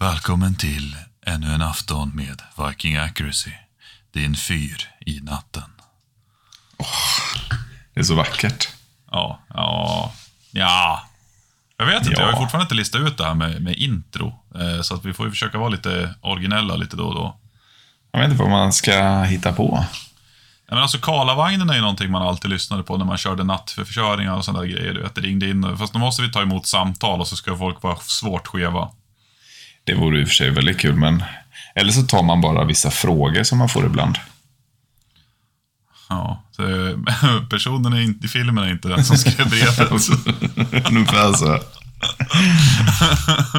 Välkommen till ännu en afton med Viking Accuracy. Din fyr i natten. Det är så vackert. Ja, ja, ja. Jag vet inte, Ja. jag har fortfarande inte listat ut det här med, med intro. Eh, så att vi får ju försöka vara lite originella lite då och då. Jag vet inte vad man ska hitta på. Ja, men alltså Karlavagnen är ju någonting man alltid lyssnade på när man körde nattförköringar och sådana där grejer. Du vet, det ringde in. Fast då måste vi ta emot samtal och så ska folk vara svårt skeva. Det vore i och för sig väldigt kul, men... Eller så tar man bara vissa frågor som man får ibland. Ja, så, personen är inte, i filmen är inte den som skrev brevet. Ungefär så.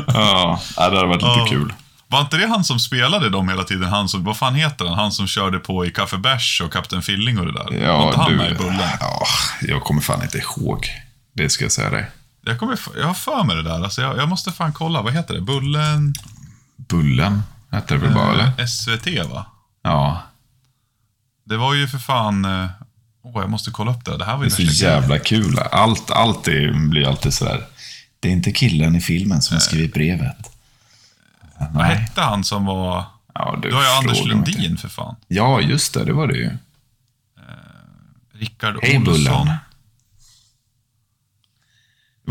ja, det hade varit lite Ja. kul. Var inte det han som spelade dem hela tiden? Han som, vad fan heter han? Han som körde på i Café Bärs och Kapten Filling och det där. var Ja, inte han du. med i Bullen? Ja, jag kommer fan inte ihåg. Det ska jag säga dig. Jag, kommer, jag har för mig det där. Alltså jag, jag måste fan kolla. Vad heter det? Bullen? Bullen hette det väl bara, eller? Eh, SVT, va? Ja. Det var ju för fan... eh, Åh, jag måste kolla upp det. Det här var Det ju är så jävla kul. Allt, allt är, blir alltid sådär. Det är inte killen i filmen som har skrivit brevet. grejen. Vad hette han som var... Ja, Du har ju Anders. Lundin för fan. Ja, just det. Det var det ju. Rickard Hej, Olsson. Bullen.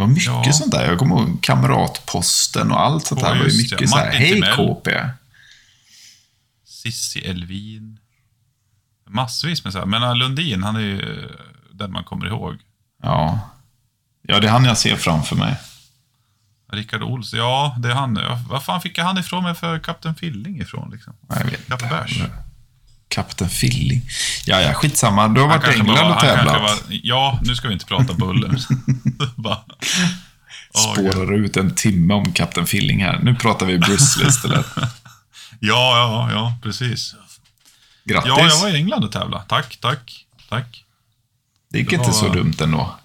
Det var mycket Ja. sånt där. Jag kommer ihåg Kamratposten och allt sånt Ja, där. Det var ju mycket det. så här. Hej Timell. KP. Sissi Elvin. Massvis med så här. Men äh, Lundin, han är ju eh, den man kommer ihåg. Ja. Ja, det är han jag ser framför mig. Rickard Olsson, ja, det är han. Ja, Vad fan fick jag han ifrån mig för Kapten Filling ifrån? Liksom? Jag vet Kapten inte. Bärs. Kapten Filling. Ja, ja, skitsamma. Du har varit i England bara- och tävlat. var- Ja, nu ska vi inte prata gud. Spårar ut en timme om Kapten Filling här. Nu pratar vi Bruce istället. ja, ja, ja, precis. Grattis. Ja, jag var i England och tävlade. Tack, tack, tack. Det gick det inte var- så dumt ändå.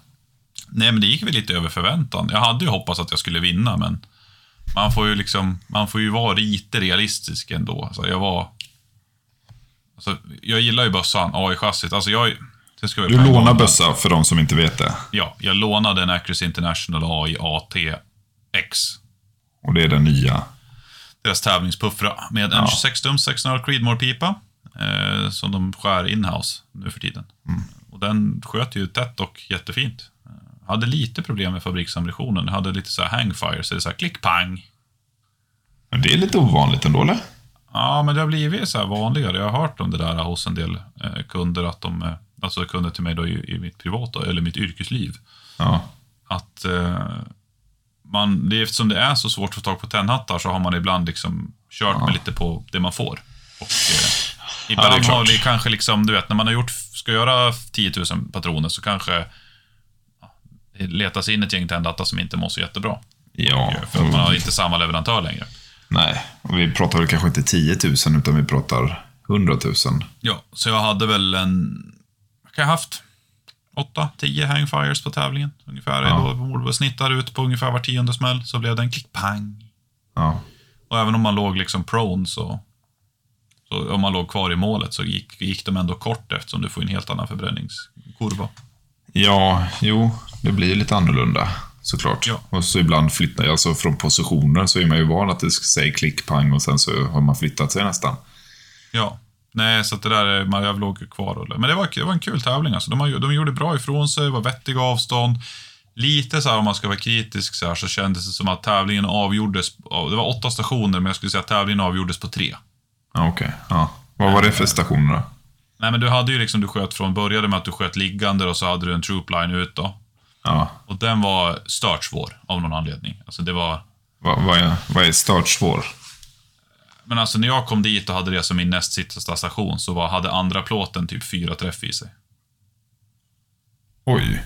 Nej, men det gick väl lite över förväntan. Jag hade ju hoppats att jag skulle vinna, men man får ju liksom, man får ju vara lite realistisk ändå. Alltså, jag var... Alltså, jag gillar ju bössan, AI-chassit. Alltså, jag... Det ska vi Du lånar bössa för de som inte vet det. Ja, jag lånade en Accuracy International AI AT-X. Och det är den nya. Deras tävlingspuffra med en Ja. 26-tums 600 Creedmoor-pipa. Eh, som de skär inhouse nu för tiden. Mm. Och den sköt ju tätt och jättefint. Eh, hade lite problem med fabriksammunitionen. Hade lite så här hangfire, så det är så här klick-pang. Men det är lite ovanligt ändå, eller? Ja, men det har blivit så här vanligare. Jag har hört om det där hos en del eh, kunder, att de, eh, alltså kunder till mig då i, i mitt privata, eller mitt yrkesliv. Ja. Att eh, man, det eftersom det är så svårt att få tag på tändhattar så har man ibland liksom kört med lite på det man får. Och eh, ibland Ja, har det kanske liksom, du vet, när man har gjort, ska göra 10 000 patroner så kanske ja, det letas in ett gäng tändhattar som inte mår så jättebra. Ja. För att man har inte samma leverantör längre. Nej, och vi pratar väl kanske inte 10 000 utan vi pratar 100 000. Ja, så jag hade väl en... Vad kan jag ha haft? 8-10 hangfires på tävlingen. Ungefär. Ja. Då Då snittar ut på ungefär var tionde smäll, så blev det en klick-pang. Ja. Och även om man låg liksom prone så, så om man låg kvar i målet så gick, gick de ändå kort eftersom du får en helt annan förbränningskurva. ja, jo, det blir lite annorlunda såklart. Ja. Och så ibland flyttar jag, alltså från positioner så är man ju van att det ska säga klick, pang och sen så har man flyttat sig nästan. Ja. Nej, så att det där, är- man- låg kvar. Men det var, det var en kul tävling. Alltså. De, de gjorde bra ifrån sig, var vettiga avstånd. Lite så här, om man ska vara kritisk, så, här, så kändes det som att tävlingen avgjordes... Det var åtta stationer, men jag skulle säga att tävlingen avgjordes på tre. Ja, okej. Ja. Vad var det för stationer då? Nej, men du hade ju liksom, du sköt från, började med att du sköt liggande och så hade du en troop line ut då. Ja. Och den var stört svår av någon anledning. Alltså det var... Vad, är, vad är startsvår? Men alltså när jag kom dit och hade det som min näst sista station så var, hade andra plåten typ fyra träff i sig. Oj.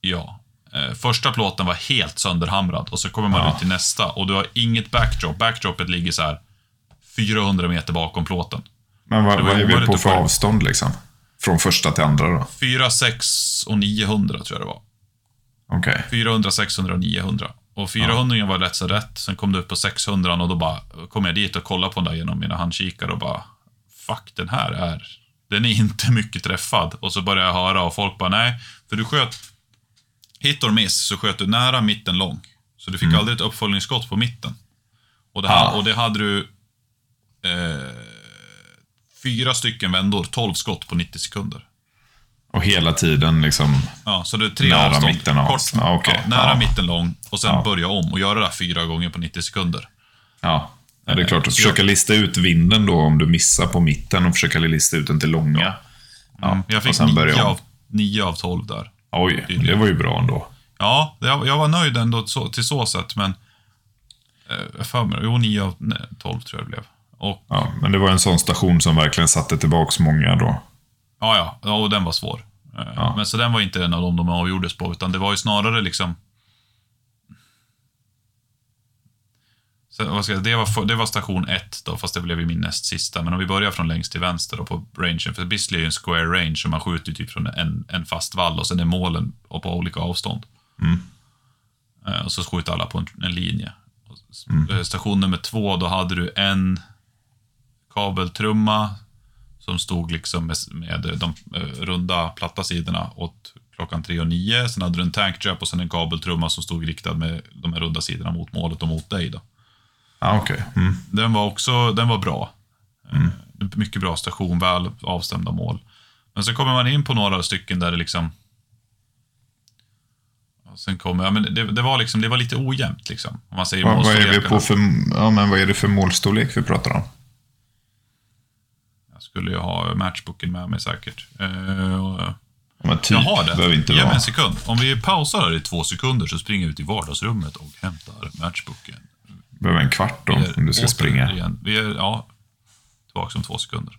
Ja. Eh, första plåten var helt sönderhamrad och så kommer man Ja. ut till nästa och du har inget backdrop. Backdropet ligger så här 400 meter bakom plåten. Men vad, vad är vi på för avstånd liksom? Från första till andra då? 4, 6 och 900 tror jag det var. Okej. 400, 600 och 900. Och 400 var rätt så rätt. Sen kom det upp på 600 och då bara kom jag dit och kollade på den där genom mina handkikare och bara Fuck, den här är... Den är inte mycket träffad. Och så började jag höra och folk bara nej. För du sköt... Hit or miss så sköt du nära mitten lång. Så du fick aldrig ett uppföljningsskott på mitten. Och det, ha- Ja. och det hade du eh, fyra stycken vändor, 12 skott på 90 sekunder. Och hela tiden liksom... Ja, så det är tre Nära avstånd. mitten av Kort. Ja, okej. ja, nära Ja. mitten lång och sen Ja. börja om och göra det här fyra gånger på 90 sekunder. Ja, det är klart. Att Så jag- försöka lista ut vinden då om du missar på mitten och försöka lista ut den till långa. Ja. Mm, Jag fick nio av, nio av 12 där. Oj, det var ju bra ändå. Ja, jag, var nöjd ändå till så sätt, men... Eh, jag för mig, jo, 9 av nej, 12 tror jag det blev. Och, Ja, men det var en sån station som verkligen satte tillbaks många då. Ja, ja, ja, och den var svår. Eh, Ja. Men så den var inte en av dem de avgjordes på, utan det var ju snarare liksom... Så, vad ska jag, det, var, det var station 1 då, fast det blev ju min näst sista. Men om vi börjar från längst till vänster då på rangen, för Bisley är ju en square range, så man skjuter ju typ från en, en fast vall och sen är målen och på olika avstånd. Eh, Och så skjuter alla på en, en linje. Och eh, Station nummer två, då hade du en kabeltrumma som stod liksom med, med de eh, runda platta sidorna åt klockan tre och nio. Sen hade du en tanktrap och sen en kabeltrumma som stod riktad med de här runda sidorna mot målet och mot dig. Då. Ja, okej. Mm. Den var också den var bra. Eh, Mycket bra station, väl avstämda mål. Men så kommer man in på några stycken där det liksom... Och sen kommer, ja, men det, det, var liksom, det var lite ojämnt liksom. Om man säger Vad, vad är vi på för, ja, men vad är det för målstorlek vi pratar om? Jag skulle ju ha matchboken med mig säkert. Ja, men typ, jag har det. behöver inte Ge mig en sekund. Om vi pausar här i två sekunder så springer jag ut i vardagsrummet och hämtar matchboken. behöver en kvart då, Vi är om du ska springa. återigen- Vi är, ja, tillbaka om två sekunder.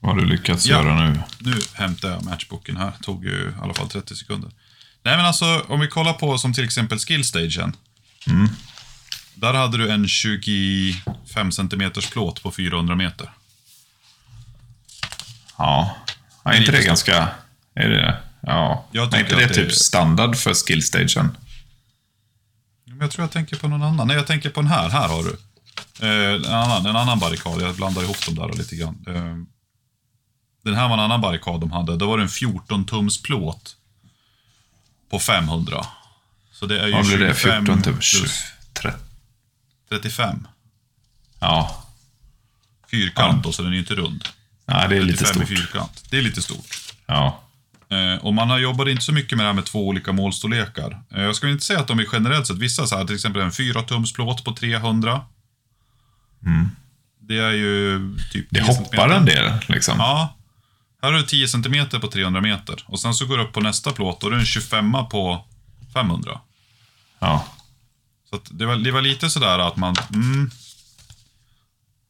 Vad har du lyckats Ja. göra nu? Nu hämtar jag matchboken här. Tog ju i alla fall 30 sekunder. Nej, men alltså om vi kollar på som till exempel skillstagen. Mm. Där hade du en 25 cm plåt på 400 meter. Ja. är inte det ganska... Är det... Ja. Är inte tycker det det- typ standard för skillstagen? Jag tror jag tänker på någon annan. Nej, jag tänker på den här. Här har du. Eh, en, annan, en annan barrikad. Jag blandar ihop dem där lite grann. Eh, den här var en annan barrikad de hade. Då var det en 14-tums plåt på 500. Så det är ju Vad blir det? 25 14 typ? plus 30. 35. Ja. Fyrkant och så den är inte rund. Nej, det är lite 35 i stort. fyrkant. Det är lite stort. Ja. Eh, och man har jobbat inte så mycket med det här med två olika målstorlekar. Eh, jag skulle inte säga att de är generellt sett, vissa så här, till exempel en 4 tums plåt på 300. Det är ju typ Det 10 hoppar en del liksom. Ja. Här har du 10 cm på 300 meter. Och sen så går du upp på nästa plåt och då är det en 25 på 500. Ja. Så det, var, det var lite sådär att man... Mm,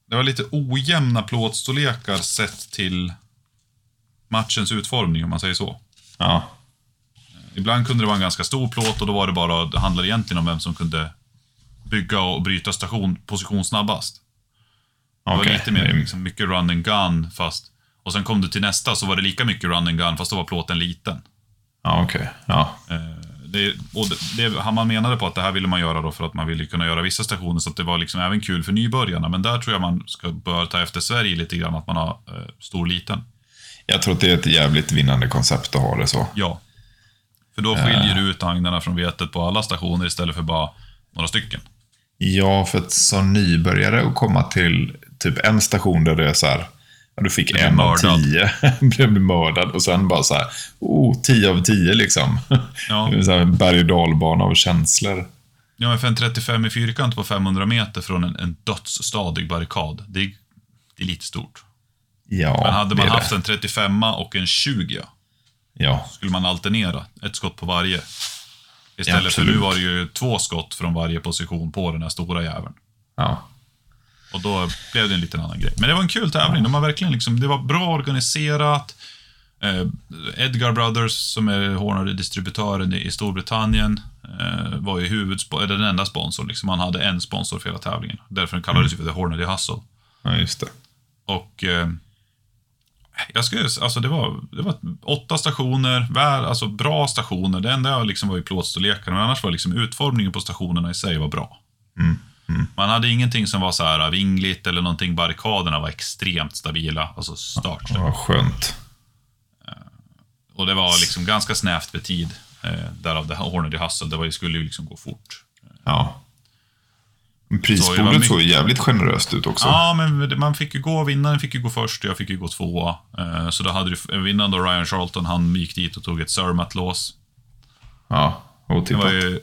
det var lite ojämna plåtstorlekar sett till matchens utformning, om man säger så. Ja. Ibland kunde det vara en ganska stor plåt och då var det bara, det handlade egentligen om vem som kunde bygga och bryta station, position snabbast. Det var lite mer liksom, mycket run and gun fast... Och sen kom du till nästa så var det lika mycket run and gun fast då var plåten liten. Ja, okej. Ja. Eh, det, och det, det, man menade på att det här ville man göra då för att man ville kunna göra vissa stationer så att det var liksom även kul för nybörjarna. Men där tror jag man ska bör ta efter Sverige lite grann, att man har eh, stor liten. Jag tror att det är ett jävligt vinnande koncept att ha det så. Ja. För då skiljer du ut agnarna från vetet på alla stationer istället för bara några stycken. Ja, för att som nybörjare att komma till typ en station där det är så här, du fick en av tio, blev mördad och sen bara så här, oh, tio av tio liksom. Ja. Så här berg och dalbana av känslor. Ja, men för en 35 i fyrkant på 500 meter från en, en dödsstadig barrikad, det är, det är lite stort. Ja, Men hade man haft det. en 35 och en 20, Ja, skulle man alternera ett skott på varje. Istället för absolut. nu var det ju två skott från varje position på den här stora jäveln. ja. Och då blev det en liten annan grej. Men det var en kul tävling. De har verkligen liksom, det var bra organiserat. Eh, Edgar Brothers, som är Horner-distributören i Storbritannien, eh, var ju huvudsponsor, den enda sponsorn. Liksom. Han hade en sponsor för hela tävlingen. Därför kallades det för The Horner Hustle. ja just det. Och eh, jag skulle, alltså det var, det var åtta stationer, väl, alltså bra stationer. Det enda liksom var ju plåtstorlekarna, men annars var liksom utformningen på stationerna i sig var bra. Man hade ingenting som var så här vingligt eller någonting. Barrikaderna var extremt stabila, alltså start. Ja, vad skönt. Och det var liksom ganska snävt med tid. Eh, därav det här Hornady Hustle, det var, skulle ju liksom gå fort. Ja. Så Prisbordet mycket- såg jävligt generöst ut också. Ja, men man fick ju gå, vinnaren fick ju gå först och jag fick ju gå tvåa. Eh, Så då hade du, vinnaren då, Ryan Charlton, han gick dit och tog ett Zermatt-lås. Ja, Det otippat. var ju,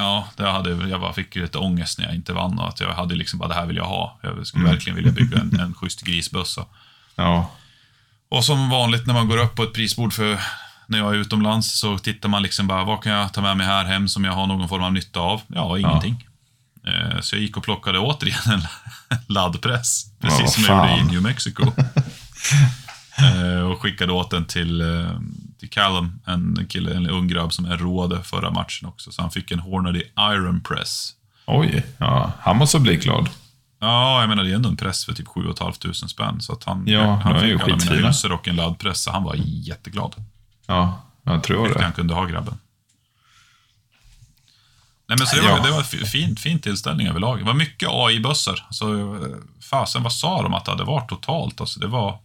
ja, det hade, jag bara fick lite ångest när jag inte vann och att jag hade liksom bara, det här vill jag ha. Jag skulle verkligen vilja bygga en, en schysst grisbössa. Ja, Och som vanligt när man går upp på ett prisbord för när jag är utomlands så tittar man liksom bara, vad kan jag ta med mig här hem som jag har någon form av nytta av? Ja, ingenting. Eh, Så jag gick och plockade återigen en laddpress, precis som jag gjorde i. New Mexico. Eh, Och skickade åt den till, eh, till Callum, en kille, en ung grabb som är roade förra matchen också. Så han fick en Hornady Iron Press. oj. Ja, han måste bli glad. Ja, jag menar det är ändå en press för typ 7 500 spänn. Så att han, Ja, han fick alla mina hylsor och en laddpress, så han var jätteglad. Ja, jag tror Tyckte det. han kunde ha grabben. Nej, men så det var, Ja. det var fi- fin, fin tillställning överlag. Det var mycket AI-bussar. Alltså, eh, fasen, vad sa de att det hade varit totalt? Alltså, det var...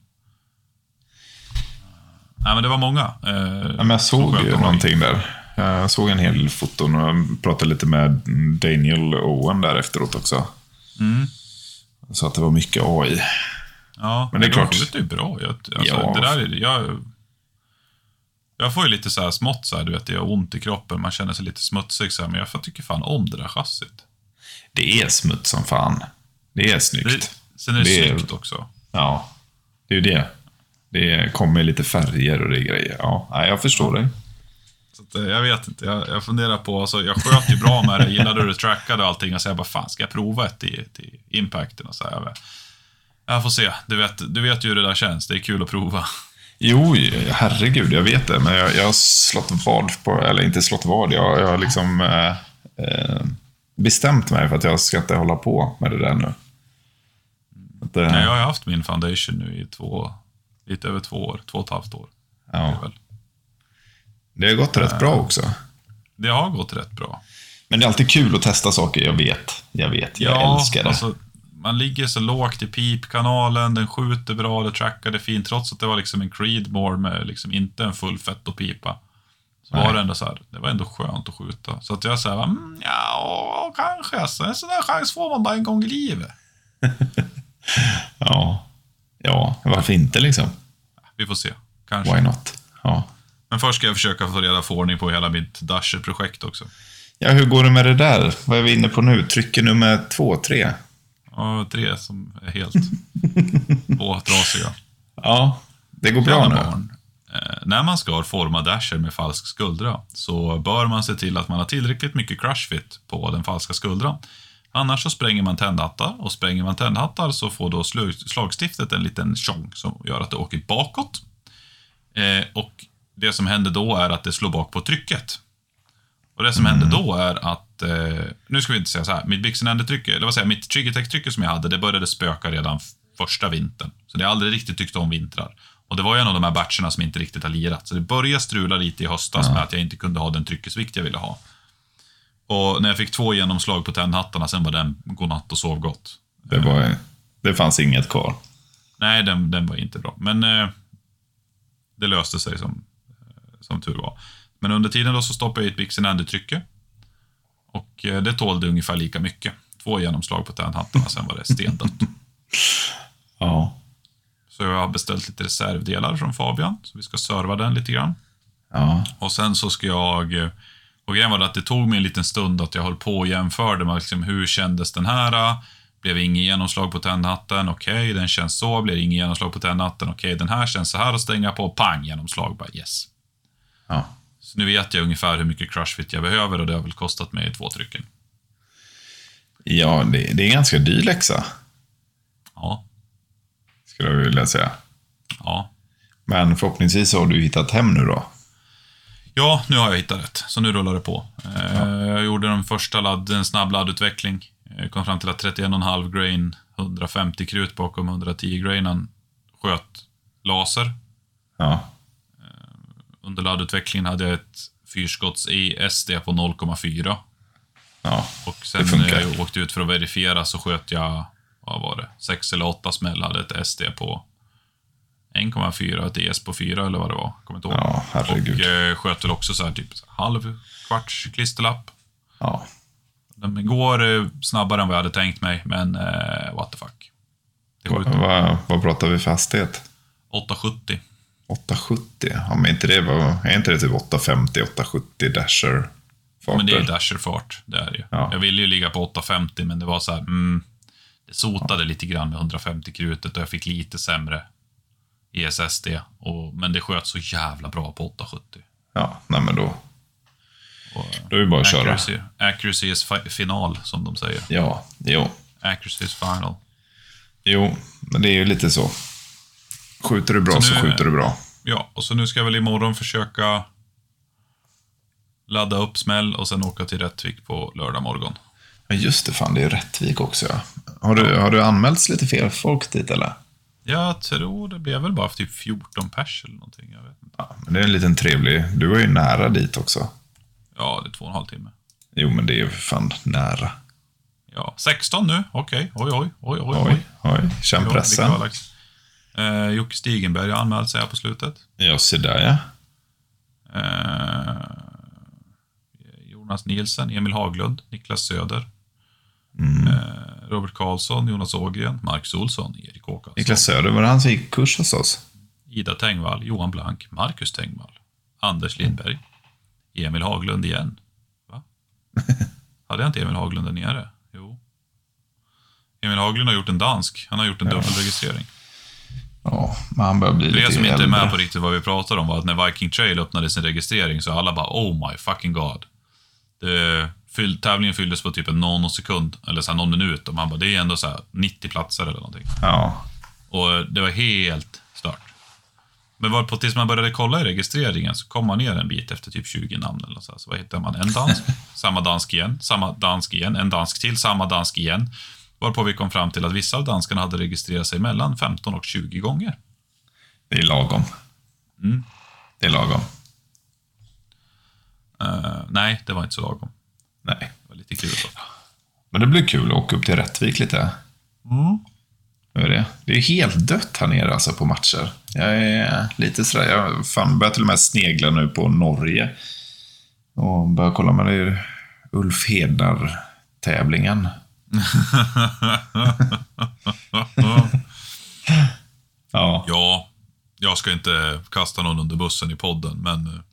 Nej, men det var många. Eh, Ja, jag såg ju någonting där. Jag såg en hel foton och jag pratade lite med Daniel Owen där efteråt också. Mm. Så att det var mycket AI. Ja, Men det är klart. Det är bra. Jag, alltså, Ja. det där är, jag, jag får ju lite så här smått så här, du vet, det gör ont i kroppen. Man känner sig lite smutsig så här, men jag tycker fan om det där chassit. Det är smuts som fan. Det är snyggt. Det, sen är det, Det är- snyggt också. Ja, det är ju det. Det kommer lite färger och det är grejer. Ja, jag förstår dig. Så eh, jag vet inte, jag, jag funderar på, alltså, jag sköt ju bra med det, gillade hur det trackade och allting. Och så jag bara, fan ska jag prova ett till, till impacten? Och så här, jag, får se, du vet, du vet ju hur det där känns, det är kul att prova. Jo, herregud, jag vet det. Men jag, jag har slått vad på, eller inte slått vad, jag, jag har liksom eh, eh, bestämt mig för att jag ska inte hålla på med det där nu. Att, eh, Nej, jag har haft min foundation nu i två, lite över två år, två och ett halvt år. det ja, väl. det har gått rätt bra också. Det har gått rätt bra. Men det är alltid kul att testa saker, jag vet. Jag vet, jag älskar det. Alltså, man ligger så lågt i pipkanalen, den skjuter bra, det trackade fint, trots att det var liksom en Creedmoor med liksom inte en full fettopipa. Så Nej. var det ändå så här, det var ändå skönt att skjuta. Så att jag säger, mm, ja, kanske. Alltså, en sån där chans får man bara en gång i livet. Ja. Ja, varför inte liksom? Vi får se. Kanske. Why not? Ja. Men först ska jag försöka få reda på ordning på hela mitt Dasher-projekt också. ja, hur går det med det där? Vad är vi inne på nu? Trycker nummer två, tre? Och tre som är helt två trasiga. Ja, det går bra nu. barn. Eh, när man ska forma dasher med falsk skuldra så bör man se till att man har tillräckligt mycket crush fit på den falska skuldran. Annars så spränger man tändhattar och spränger man tändhattar så får då slagstiftet en liten tjong som gör att det åker bakåt. Eh, och det som händer då är att det slår bak på trycket. Och det som händer då är att, eh, nu ska vi inte säga så här, mitt Bixen Ender-tryck, eller vad säger jag, mitt Triggertech-trycket som jag hade, det började spöka redan första vintern. Så det har aldrig riktigt tyckt om vintrar. Och det var ju en av de här batcherna som inte riktigt har lirat. Så det började strula lite i höstas med att jag inte kunde ha den tryckesvikt jag ville ha. Och när jag fick två genomslag på tändhattarna, sen var den godnatt och sov gott. Det, var, det fanns inget kvar. Nej, den, den var inte bra. Men eh, det löste sig som, eh, som tur var. Men under tiden då så stoppade jag i ett Bixen Ender-trycke. Och eh, det tålde ungefär lika mycket. Två genomslag på tändhattarna, sen var det stendött. Ja. Så jag har beställt lite reservdelar från Fabian, så vi ska serva den lite grann. Ja. Och sen så ska jag... Och grejen var att det tog mig en liten stund att jag höll på och jämförde med liksom, hur kändes den här? Blev ingen genomslag på tändhatten? Okej, den känns så. Blir ingen genomslag på tändhatten? Okej, den här känns så här att stänga på. Pang, genomslag. Bara yes. ja. Så nu vet jag ungefär hur mycket crushfit jag behöver och det har väl kostat mig två trycken. Ja, det, det är en ganska dyr läxa, Ja, skulle jag vilja säga. ja. Men förhoppningsvis har du hittat hem nu då. Ja, nu har jag hittat rätt. Så nu rullar det på. Eh, Jag gjorde den första ladd, en snabb laddutveckling. Jag kom fram till att 31,5 grain, 150 krut bakom 110 grainen sköt laser. Ja. Under laddutvecklingen hade jag ett fyrskotts i SD på 0,4. Ja. Och sen när jag åkte ut för att verifiera så sköt jag, vad var det, 6 eller 8 smäll, hade ett SD på 1,4, ett ES på 4 eller vad det var. Kommer inte ihåg. Ja, herregud. Och eh, sköt väl också så här typ halv kvarts klisterlapp. Ja. De går eh, snabbare än vad jag hade tänkt mig, men eh, what the fuck. Vad, vad, vad pratar vi för hastighet? 870. 870? Ja, men inte det, var, är inte det typ 850, 870 dasher farter? Men det är dasherfart, det är ju. Ja. Jag ville ju ligga på 850, men det var så här, mm, det sotade lite grann med 150 krutet och jag fick lite sämre i SSD. Och, men det sköt så jävla bra på 870. Ja, nej men då, Och, då är det bara att köra. accuracy, accuracy is fi- final, som de säger. Ja, jo. Accuracy is final. Jo, men det är ju lite så. Skjuter du bra Så så, nu- skjuter du bra. Ja, och så nu ska jag väl imorgon försöka ladda upp smäll och sen åka till Rättvik på lördag morgon. Ja, just det, fan det är Rättvik också. Ja. Har, du, har du anmälts lite fel folk dit eller? Jag tror det blev väl bara för typ 14 pers eller någonting. Jag vet inte. Ja, men det är en liten trevlig... Du var ju nära dit också. Ja, det är två och en halv timme. Jo, men det är ju fan nära. Ja, 16 nu. Okej. Oj, oj, oj, oj. Oj, oj. Känn pressen. Eh, Jocke Stigenberg har anmält sig här på slutet. Ja, se där ja. Eh, Jonas Nielsen, Emil Haglund, Niklas Söder, Mm. eh, Robert Karlsson, Jonas Ågren, Marcus Olsson, Erik Åkesson, Niklas Söder, var det han som gick kurs hos oss? Ida Tengvall, Johan Blank, Marcus Tengvall, Anders Lindberg, Emil Haglund igen. Va? Hade jag inte Emil Haglund där nere? Jo. Emil Haglund har gjort en dansk. Han har gjort en dubbelregistrering. Ja, men han börjar bli lite er som inte är med på riktigt vad vi pratar om var att när Viking Trail öppnade sin registrering så alla bara oh my fucking god. Det, fyll, tävlingen fylldes på typ en nanosekund, eller så här någon minut. Och man bara, det är ändå så här 90 platser eller någonting. Ja, Och det var helt stört. Men var på, tills man började kolla i registreringen så kom man ner en bit efter typ 20 namn eller så. här. Så vad hittar man? En dansk, samma dansk igen, samma dansk igen, en dansk till, samma dansk igen. Varpå vi kom fram till att vissa av danskarna hade registrerat sig mellan 15 och 20 gånger. det är lagom. Mm. Det är lagom. Eh, nej, det var inte så lagom. Nej. Det var lite kul. Då. Men det blir kul att åka upp till Rättvik lite. Hur är det? Det är helt dött här nere alltså på matcher. Jag är lite sådär, jag fan börjar till och med snegla nu på Norge. Och börjar kolla med det är Ulf Hednar-tävlingen. Ja. Ja, jag ska inte kasta någon under bussen i podden, men...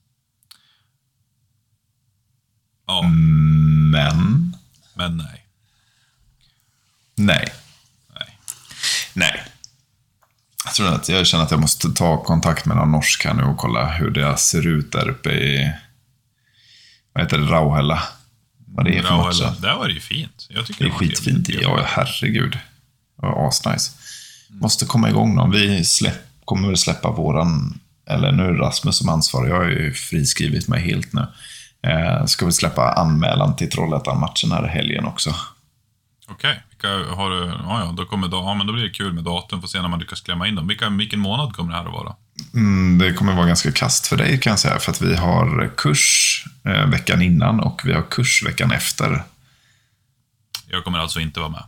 Ja, Men... men nej. Nej. nej. Nej. Jag, tror att jag känner att jag måste ta kontakt med någon norsk här nu och kolla hur det ser ut där uppe i... Vad heter det? Rauhella. Vad det är för eller, där var det ju fint. Jag tycker Det är skitfint. trevligt. Ja, herregud. Det var asnice. Måste komma igång någon. Vi släpp, kommer väl släppa våran... Eller nu är det Rasmus som ansvarar. Jag har ju friskrivit mig helt nu. Eh, ska vi släppa anmälan till Trollhättan-matchen här i helgen också. Okej, har du? Ja, ja, då, kommer, ja, men då blir det kul med datum. Får se när man lyckas klämma in dem. Vilka, vilken månad kommer det här att vara? Mm, det kommer vara ganska kast för dig kan jag säga. För att vi har kurs eh, veckan innan och vi har kurs veckan efter. Jag kommer alltså inte vara med.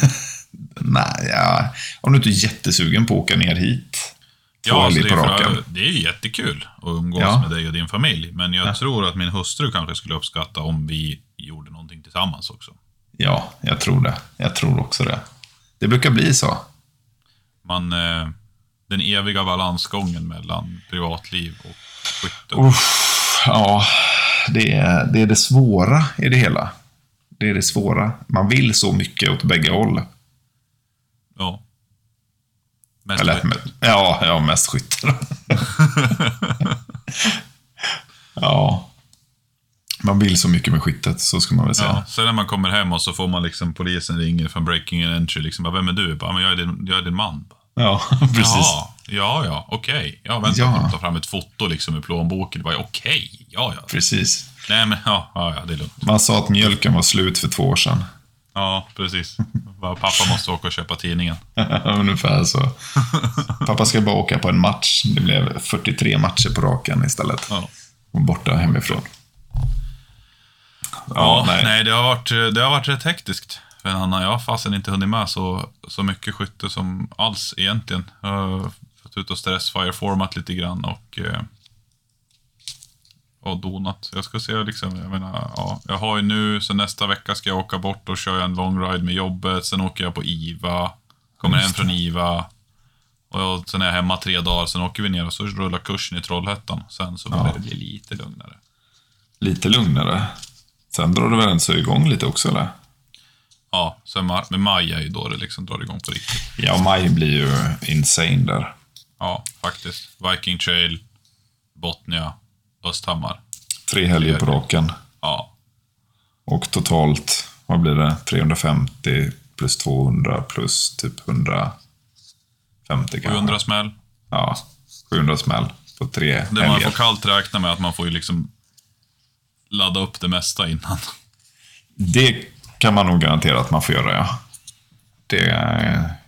Nej, ja. om du inte är jättesugen på att åka ner hit. Ja, alltså det, är för, det är jättekul att umgås Ja. med dig och din familj. Men jag tror att min hustru kanske skulle uppskatta om vi gjorde någonting tillsammans också. Ja, jag tror det. Jag tror också det. Det brukar bli så. Man, eh, den eviga balansgången mellan privatliv och skytte. Uff, ja, det är, det är det svåra i det hela. Det är det svåra. Man vill så mycket åt bägge håll. Ja. Mest Eller, skytte. ja, ja, mest skyttar. ja. Man vill så mycket med skyttet, så ska man väl säga. Ja, sen när man kommer hem och så får man liksom polisen ringer från breaking and entry. Liksom, Vem är du? Bara, men jag, är din, jag är din man. Ja, precis. Jaha, ja, ja, okej. Ja, vänta, Ja. ta fram ett foto liksom i plånboken. Okej, ja, ja. Precis. Nej, men ja, ja, det är lugnt. Man sa att mjölken var slut för två år sedan. Ja, precis. Pappa måste åka och köpa tidningen. Ungefär så. Pappa ska bara åka på en match. Det blev 43 matcher på raken istället. Ja. Och borta hemifrån. Ja, nej. det, har varit, det har varit rätt hektiskt. För Anna, jag har fasen inte hunnit med så, så mycket skytte som alls egentligen. Jag har fått ut och stressfire-format lite grann och, eh, har donat. Jag ska se liksom, jag menar, ja. Jag har ju nu, så nästa vecka ska jag åka bort och köra en long ride med jobbet. Sen åker jag på IVA. Kommer hem från IVA. Och sen är jag hemma tre dagar, sen åker vi ner och så rullar kursen i Trollhättan. Sen så börjar Ja. det bli lite lugnare. Lite lugnare. Sen drar det väl ändå så igång lite också, eller? Ja, sen med maj är ju då det liksom drar igång på riktigt. Ja, maj blir ju insane där. Ja, faktiskt. Viking Trail, Botnia, Östhammar. Tre helger på raken. Ja, Och totalt, vad blir det? 350 plus 200 plus typ 150 kanske. 700 smäll. Ja, 700 smäll på tre Det man helger. får kallt räkna med att man får ju liksom ladda upp det mesta innan. Det kan man nog garantera att man får göra, ja. Det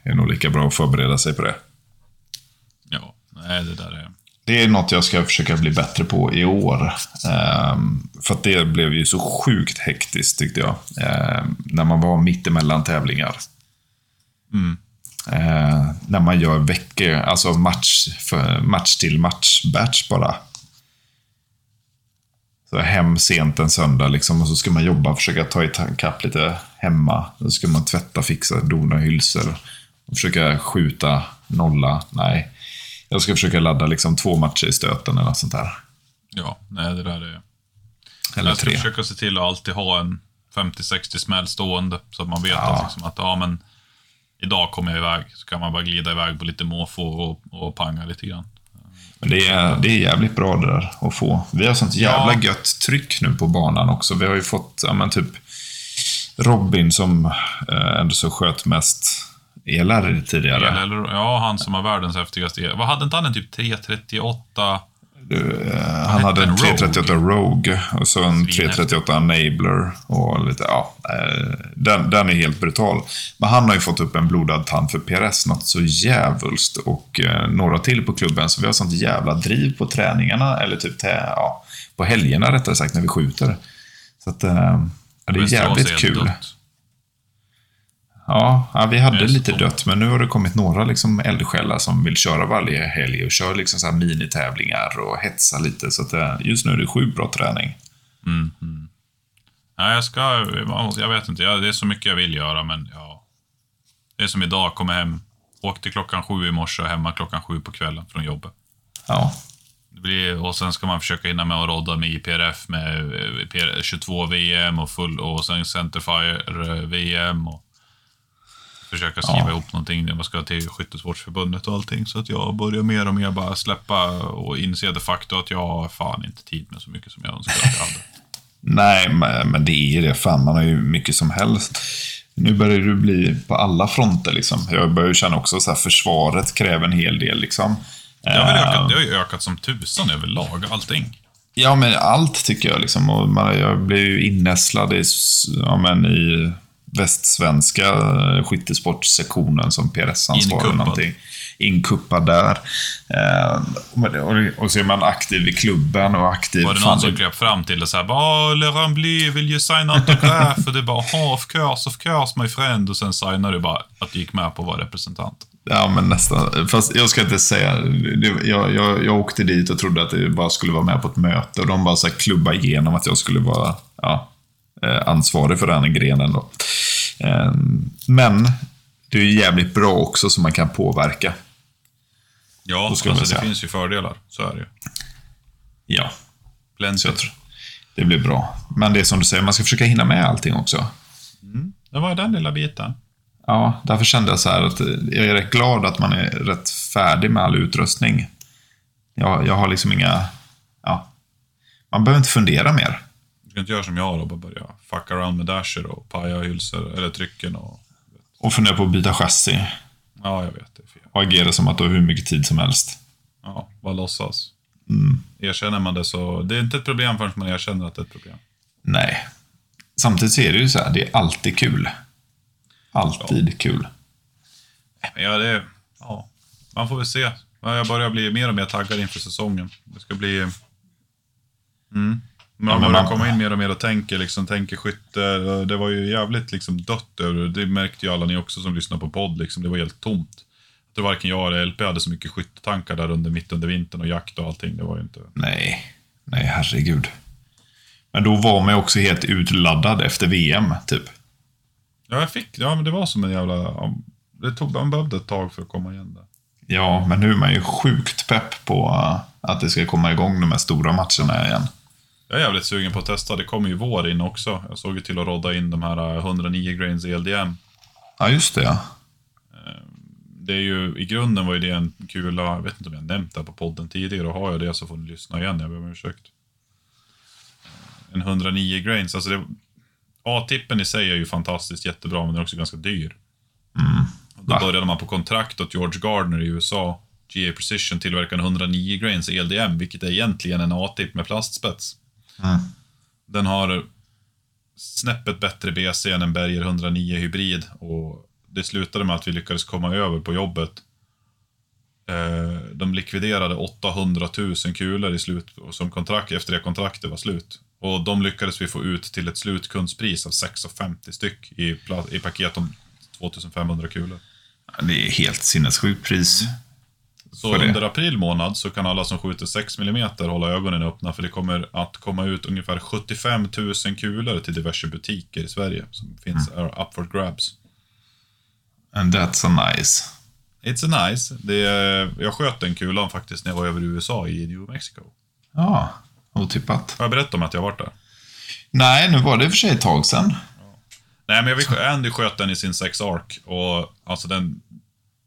är nog lika bra att förbereda sig på det. Ja, nej det där är... Det är något jag ska försöka bli bättre på i år. Ehm, för att det blev ju så sjukt hektiskt tyckte jag. Ehm, när man var mitt emellan tävlingar. Mm. Ehm, när man gör veckor, alltså match, för, match till match, batch bara. Så hem sent en söndag liksom och så ska man jobba, försöka ta ikapp lite hemma. Då ska man tvätta, fixa, dona hylsor. Och försöka skjuta, nolla. Nej. Jag ska försöka ladda liksom två matcher i stöten eller något sånt där. Ja, nej det där är... Eller jag ska tre. försöka se till att alltid ha en 50-60 smäll stående. Så att man vet Ja. att, liksom att ja, men idag kommer jag iväg. Så kan man bara glida iväg på lite måfå och, och panga lite grann. Men det är, det är jävligt bra det där att få. Vi har sånt jävla Ja. gött tryck nu på banan också. Vi har ju fått, ja men typ Robin som eh, ändå så sköt mest elare tidigare. Eller, ja, han som har världens häftigaste el. Vad hade inte han en typ 338? Du, eh, han hade en en Rogue? 338 Rogue och så en Svinhäftig. 338 Enabler och lite, ja. eh, Den, den är helt brutal. Men han har ju fått upp en blodad tand för PRS något så jävulst och eh, några till på klubben. Så vi har sånt jävla driv på träningarna, eller typ ja, på helgerna rättare sagt, när vi skjuter. Så att, ja, det är jävligt kul. dött. Ja, ja, vi hade lite dött, men nu har det kommit några liksom eldsjälar som vill köra varje helg och kör liksom så här minitävlingar och hetsa lite. Så att, eh, just nu är det sjukt bra träning. Mm, mm. Nej, jag ska... Jag vet inte. Det är så mycket jag vill göra, men ja. Det är som idag, kommer hem. Åkte klockan sju i morse och hemma klockan sju på kvällen från jobbet. Ja, Det blir, och sen ska man försöka hinna med att rodda med IPRF med eh, PR 22 VM och, full, och sen Centerfire eh, VM. Och försöka skriva Ja. ihop någonting när man ska till Skyttesportsförbundet och allting. Så att jag börjar mer och mer bara släppa och inse de facto att jag har fan inte tid med så mycket som jag önskar att jag hade. nej, men det är ju det. Fan, man har ju mycket som helst. Nu börjar det bli på alla fronter liksom. Jag börjar känna också så här, försvaret kräver en hel del liksom. Det har, väl Eh, ökat, det har ju ökat som tusan överlag, allting. Ja, men allt tycker jag. Liksom. Och man, jag blev ju innästlad i, ja, men i västsvenska eh, skyttesportsektionen som PRS-ansvarig. Inkuppad. någonting. Inkuppad där. Eh, och, så är man aktiv i klubben och aktiv... Var det någon som kröp fram till det såhär bara Le Rambly vill ju signa autograf och det bara oh, of course, of course my friend och sen signade du bara att du gick med på att vara representant. Ja, men nästan. Fast jag ska inte säga. Jag, jag, jag åkte dit och trodde att det bara skulle vara med på ett möte och de bara så här klubba igenom att jag skulle vara ja, ansvarig för den grenen. Då. Eh, Men det är ju jävligt bra också så man kan påverka. Ja, alltså, det finns ju fördelar. Så är det ju. Ja, Plenty. det blir bra. Men det är som du säger, man ska försöka hinna med allting också. Det var den lilla biten. Ja, därför kände jag så här att jag är rätt glad att man är rätt färdig med all utrustning. Jag, jag har liksom inga... Ja, man behöver inte fundera mer. Du ska inte göra som jag och bara börja fucka around med dasher och paja hylsor, eller trycken och... Och fundera på att byta chassi. Ja, jag vet. Det är fel. Och agera som att du har hur mycket tid som helst. Ja, vad låtsas. Mm. Erkänner man det så... Det är inte ett problem förrän man erkänner att det är ett problem. Nej. Samtidigt så är det ju så här, det är alltid kul. Alltid kul. Men Ja, det är... Ja, man får väl se. Ja, Jag börjar bli mer och mer taggad inför säsongen. Det ska bli... Mm. Man börjar komma in mer och mer och tänker, liksom, tänker skytte. Det var ju jävligt liksom, dött över det. Märkte ju alla ni också som lyssnar på podd. Liksom. Det var helt tomt. Jag tror varken jag eller LP hade så mycket skyttetankar där under, mitt under vintern och jakt och allting. Det var ju inte... Nej. Nej, herregud. Men då var man ju också helt utladdad efter VM, typ. Ja, jag fick, ja men det var som en jävla... Det tog, man behövde ett tag för att komma igen där. Ja, men nu är man ju sjukt pepp på uh, att det ska komma igång de här stora matcherna igen. Jag är jävligt sugen på att testa. Det kommer ju vår in också. Jag såg ju till att rodda in de här eh, 109 grains ELDM. Ja, just det. Ja. Det är ju, i grunden var ju det en kula, jag vet inte om jag nämnt det här på podden tidigare, och har jag det så får ni lyssna igen, jag ber om ursäkt. En 109 grains, alltså det, A-tippen i sig är ju fantastiskt jättebra, men den är också ganska dyr. Och Då Va? började man på kontrakt åt George Gardner i USA, GA Precision tillverkar en 109 grains ELDM, vilket är egentligen en A-tipp med plastspets. Mm. Den har snäppet bättre BC än en Berger 109 hybrid och det slutade med att vi lyckades komma över på jobbet. Eh, De likviderade 800 000 kulor i slut, som kontrakt, efter det kontraktet var slut. Och de lyckades vi få ut till ett slutkundspris av 6,50 styck i, i paket om 2500 kulor. Det är helt sinnessjukt pris. Så under april månad så kan alla som skjuter 6 mm hålla ögonen öppna för det kommer att komma ut ungefär 75 000 kulor till diverse butiker i Sverige som finns Mm. up for grabs. And that's a nice. It's a nice. Det är, jag sköt den kulan faktiskt när jag var över i USA i New Mexico. Ja, otippat. Har jag berättat om att jag varit där? Nej, nu var det i och för sig ett tag sedan. Nej, men jag Andy sköt den i sin 6 ark och alltså den,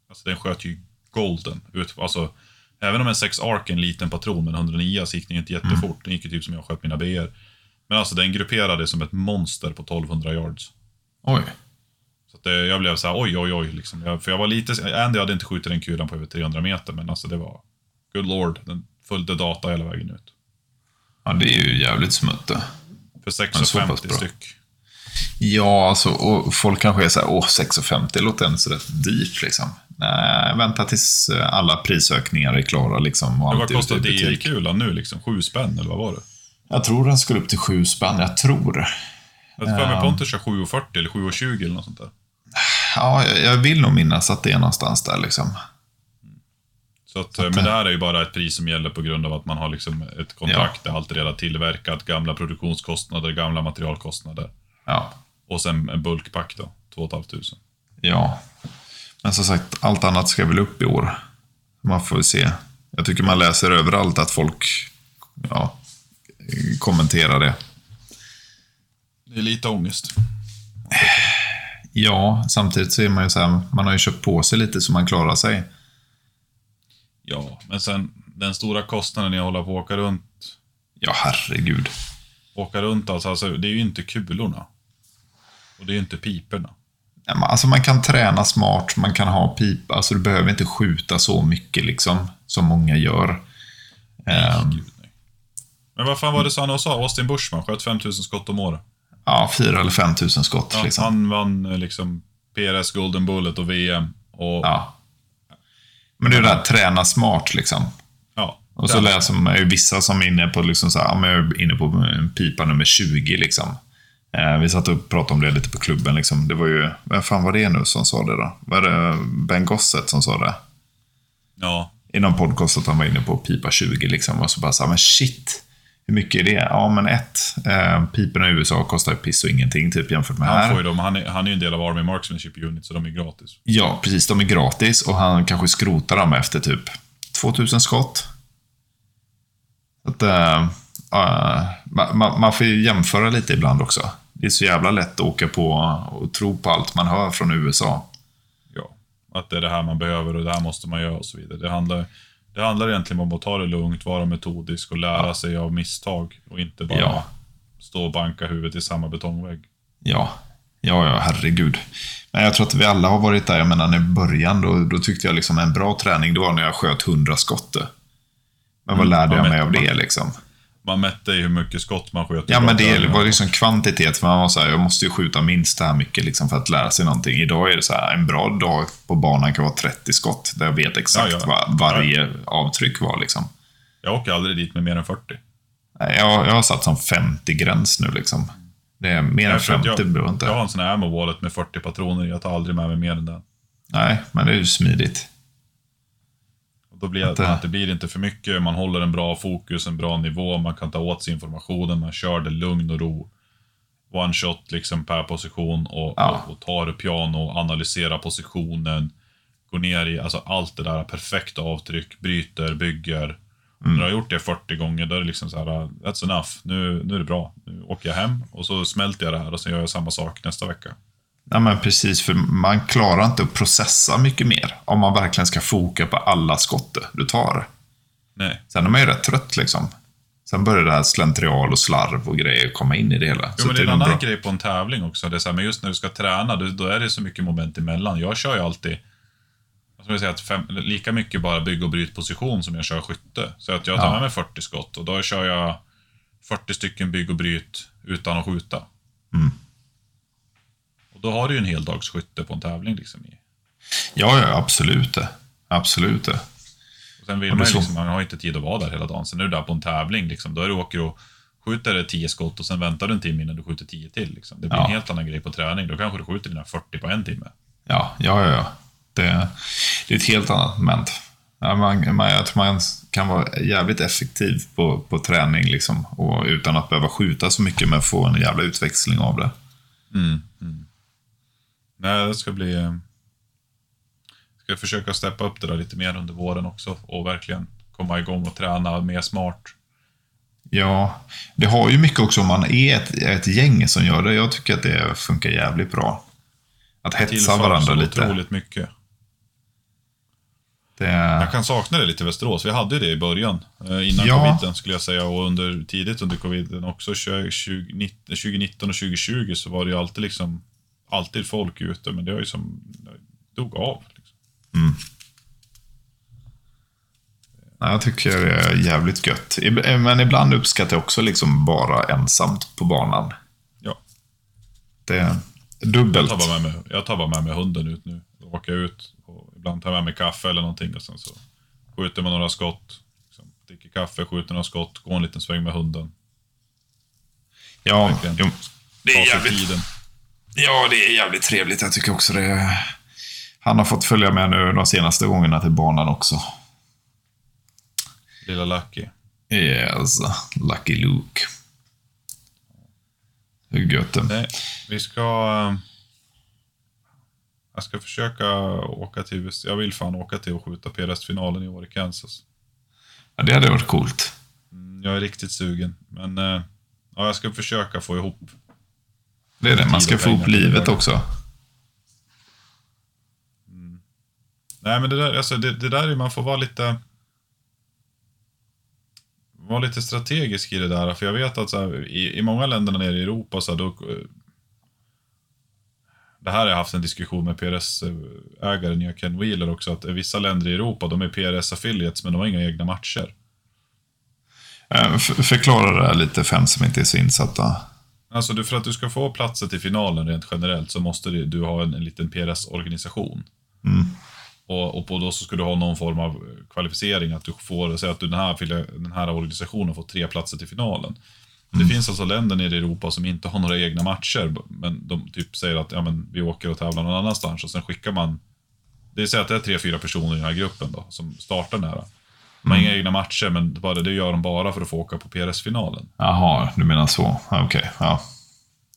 alltså den sköt ju golden ut. Alltså, även om en 6 ark är en liten patron med en 109 så gick den inte jättefort. Den gick ju typ som jag sköt mina BR. Men alltså den grupperade som ett monster på 1200 yards. Oj. Så det, jag blev så här, oj, oj, oj. Liksom. Jag, för jag var lite, Andy hade inte skjutit den kulan på över 300 meter, men alltså det var, good lord, den följde data hela vägen ut. Ja, det är ju jävligt smutt. För så pass 6,50 bra. styck. Ja, alltså, och folk kanske är så här, åh, 6,50 låter ändå så rätt dyrt liksom. Nej, vänta tills eh, alla prisökningar är klara liksom. Och vad är kostar. DI-kulan nu liksom? Sju spänn, eller vad var det? Jag tror den skulle upp till sju spänn, jag tror. Jag tror mig Pontus kör 7,40 eller 7,20 eller något sånt där. Ja, jag- vill nog minnas att det är någonstans där liksom. Så att, eh, men det här är ju bara ett pris som gäller på grund av att man har liksom ett kontrakt, det är allt redan tillverkat, gamla produktionskostnader, gamla materialkostnader. Ja, Och sen en bulkpack då, 2 500. ja. Men som sagt, allt annat ska väl upp i år. Man får väl se. Jag tycker man läser överallt att folk ja, kommenterar det. Det är lite ångest. Ja, samtidigt så är man ju så här, man har ju köpt på sig lite så man klarar sig. Ja, men sen den stora kostnaden i att hålla på och åka runt, Ja, herregud. åka runt alltså, alltså det är ju inte kulorna. Och det är inte piporna. Ja, men Alltså man kan träna smart, man kan ha pipa, alltså du behöver inte skjuta så mycket liksom, som många gör. Ehm, Gud, nej. Men vad fan var det så han sa? Austin Bushman sköt 5000 skott om året. ja, fyra eller fem tusen skott Ja, liksom. Han vann eh, liksom PRS Golden Bullet och VM. Och, ja. Ja. Men det är ju det här, träna smart liksom. Och så läser man ju vissa som är inne på, liksom så här, ja, är inne på en pipa nummer 20. Liksom. Eh, vi satt och pratade om det lite på klubben. Liksom. Det var ju, vem fan var det nu som sa det då? Var det Ben Gosset som sa det? ja. I någon podcast att han var inne på pipa 20. Liksom, och så bara så här, men shit. Hur mycket är det? Ja, men ett. Eh, piporna i USA kostar ju piss och ingenting typ jämfört med Han, här. får ju dem, han, är, han är ju en del av Army Marksmanship Unit, så de är gratis. Ja, precis. De är gratis och han kanske skrotar dem efter typ 2000 skott. Så att, äh, man, man- man får ju jämföra lite ibland också. Det är så jävla lätt att åka på och tro på allt man hör från USA. Ja. Att det är det här man behöver och det här måste man göra och så vidare. Det handlar, det handlar egentligen om att ta det lugnt, vara metodisk och lära sig av misstag. Och inte bara Ja. stå och banka huvudet i samma betongvägg. Ja, ja, ja, herregud. Men jag tror att vi alla har varit där. Jag menar, i början då, då tyckte jag liksom en bra träning, det var när jag sköt 100 skott. Men vad lärde ja, jag mig av det liksom? Man mätte i hur mycket skott man sköt. Ja, men det var liksom kvantitet. För man var så här, jag måste ju skjuta minst det här mycket liksom för att lära sig någonting. Idag är det så här, en bra dag på banan kan vara 30 skott. Där jag vet exakt Ja, ja. vad varje avtryck var. Liksom. Jag åker aldrig dit med mer än 40. Nej, Jag, jag har satt som 50-gräns nu. Liksom. Det är mer än tror att 50 jag, behöver inte. jag har en sån här ammo wallet med 40 patroner. Jag tar aldrig med mig mer än den. Nej, men det är ju smidigt. Då blir det Att det- att det blir inte för mycket, man håller en bra fokus, en bra nivå, man kan ta åt sig informationen, man kör det lugn och ro. One shot liksom per position och, Ja. och, och tar det piano, analyserar positionen, går ner i, alltså allt det där perfekta avtryck, bryter, bygger. Mm. När du har gjort det 40 gånger, då är det liksom så här, that's enough, nu, nu är det bra. Nu åker jag hem och så smälter jag det här och så gör jag samma sak nästa vecka. Ja, men precis, för man klarar inte att processa mycket mer om man verkligen ska foka på alla skott du tar. Nej. Sen är man ju rätt trött liksom. Sen börjar det här slentrial och slarv och grejer komma in i det hela. Jo, men det är en annan bra. grej på en tävling också. Det är så här, men just när du ska träna, då, är det så mycket moment emellan. Jag kör ju alltid jag skulle säga att fem, lika mycket bara bygg och bryt position som jag kör skytte. Så att jag tar Ja. med mig 40 skott och då kör jag 40 stycken bygg och bryt utan att skjuta. Mm. Och då har du ju en hel dags skytte på en tävling. Liksom. Ja, ja, absolut det. Absolut det. Och sen vill det man, ju liksom, man har inte tid att vara där hela dagen. Sen är du där på en tävling, liksom, då är du åker och skjuter 10 skott och sen väntar du en timme innan du skjuter 10 till. Liksom. Det blir Ja. en helt annan grej på träning. Då kanske du skjuter dina 40 på en timme. Ja, ja, ja. Det, det är ett helt annat moment. Man, man, jag tror man kan vara jävligt effektiv på, på träning liksom, och utan att behöva skjuta så mycket men få en jävla utväxling av det. Nej, det ska bli... eh, Ska försöka steppa upp det där lite mer under våren också och verkligen komma igång och träna mer smart. Ja, det har ju mycket också om man är ett, ett gäng som gör det. Jag tycker att det funkar jävligt bra. Att hetsa varandra lite. otroligt mycket. Det, Jag kan sakna det lite i Västerås. Vi hade ju det i början, eh, innan Ja. coviden skulle jag säga, och under, tidigt under coviden också. 20, 2019 2019 och 2020 så var det ju alltid liksom, alltid folk ute, men det har ju som, dog av. Liksom. ja, jag tycker det är jävligt gött. Ib- Men ibland uppskattar jag också liksom bara ensamt på banan. Ja. Det är Jag dubbelt. tar, bara med mig, jag tar bara med mig hunden ut nu. Då åker jag ut och ibland tar jag med mig kaffe eller någonting och sen så skjuter man några skott. Liksom, dricker kaffe, skjuter några skott, går en liten sväng med hunden. Ja, jo, det är jävligt, tiden. Ja, det är jävligt trevligt. Jag tycker också det. Han har fått följa med nu de senaste gångerna till banan också. Lilla Lucky. Yes, Lucky Luke. Hur gött det. Vi ska... eh, Jag ska försöka åka till... Jag vill fan åka till och skjuta PRS-finalen i år i Kansas. Ja, det hade varit coolt. Mm, Jag är riktigt sugen, men eh, ja, jag ska försöka få ihop. Det är det. Man ska få till livet också. Nej, men det där, alltså, det, det där är man får vara lite... Vara lite strategisk i det där, för jag vet att så här, i, i många länder nere i Europa så här, då... Det här har jag haft en diskussion med PRS-ägaren, Ken Wheeler också, att vissa länder i Europa, de är PRS-affiliates, men de har inga egna matcher. Eh, Förklara det här lite för som inte är så insatta. Alltså, du, för att du ska få platser till finalen rent generellt så måste du, du ha en, en liten PRS-organisation. Mm. Och, och på då så ska du ha någon form av kvalificering, att du får, säga att du, den, här, den här organisationen får tre platser till finalen. Det finns alltså länder nere i Europa som inte har några egna matcher, men de typ säger att ja, men, vi åker och tävlar någon annanstans och sen skickar man... Det säger att det är tre, fyra personer i den här gruppen då, som startar den här. De har inga egna matcher, men bara, det gör de bara för att få åka på PRS-finalen. Jaha, du menar så. Okej, ja.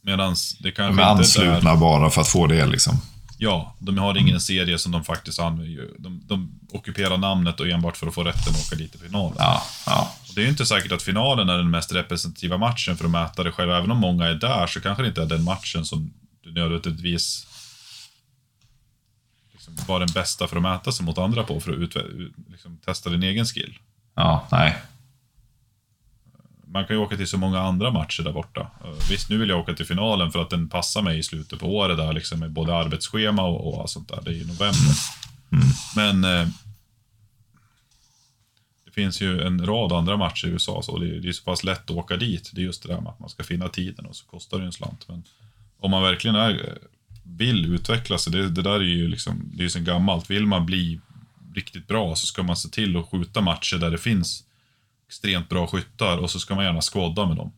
Medan det kanske De är anslutna bara för att få det liksom. Ja, de har ingen serie som de faktiskt använder. De, de ockuperar namnet och enbart för att få rätten att åka dit i finalen. Ja, ja. Det är ju inte säkert att finalen är den mest representativa matchen för att mäta det själv. Även om många är där så kanske det inte är den matchen som du nödvändigtvis liksom var den bästa för att mäta sig mot andra på, för att utve- liksom, testa din egen skill. Ja, nej. Man kan ju åka till så många andra matcher där borta. Eh, Visst, nu vill jag åka till finalen för att den passar mig i slutet på året där, liksom, med både arbetsschema och, och allt sånt där. Det är i november. Men eh, det finns ju en rad andra matcher i USA, så det är, det är så pass lätt att åka dit. Det är just det där med att man ska finna tiden och så kostar det en slant. Men om man verkligen är, vill utveckla sig, det, det där är ju liksom, det är sen gammalt. Vill man bli riktigt bra så ska man se till att skjuta matcher där det finns extremt bra skyttar och så ska man gärna skåda med dem.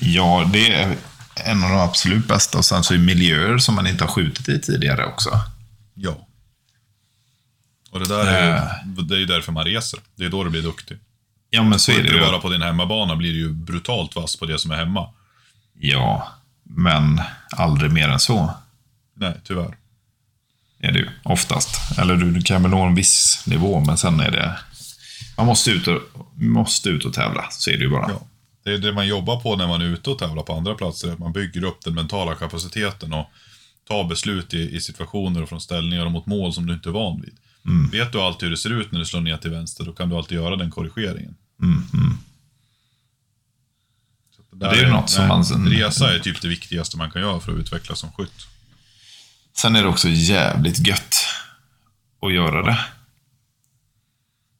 Ja, det är en av de absolut bästa. Och sen så i miljöer som man inte har skjutit i tidigare också. Ja. Och det där är, Eh. ju- det är ju därför man reser. Det är då du blir duktig. Ja, men så är det ju. bara på din hemmabana blir du ju brutalt vass på det som är hemma. Ja, men aldrig mer än så Nej, tyvärr. är det ju oftast. Eller du, du kan väl nå en viss nivå, men sen är det... Man måste ut och, måste ut och tävla, så är det ju bara. Ja. Det är det man jobbar på när man är ute och tävlar på andra platser. Att man bygger upp den mentala kapaciteten och tar beslut i, i situationer och från ställningar och mot mål som du inte är van vid. Vet du alltid hur det ser ut när du slår ner till vänster, då kan du alltid göra den korrigeringen. Mm, mm. Där Det är ju något som man Resa är typ det viktigaste man kan göra för att utvecklas som skytt. Sen är det också jävligt gött att göra det.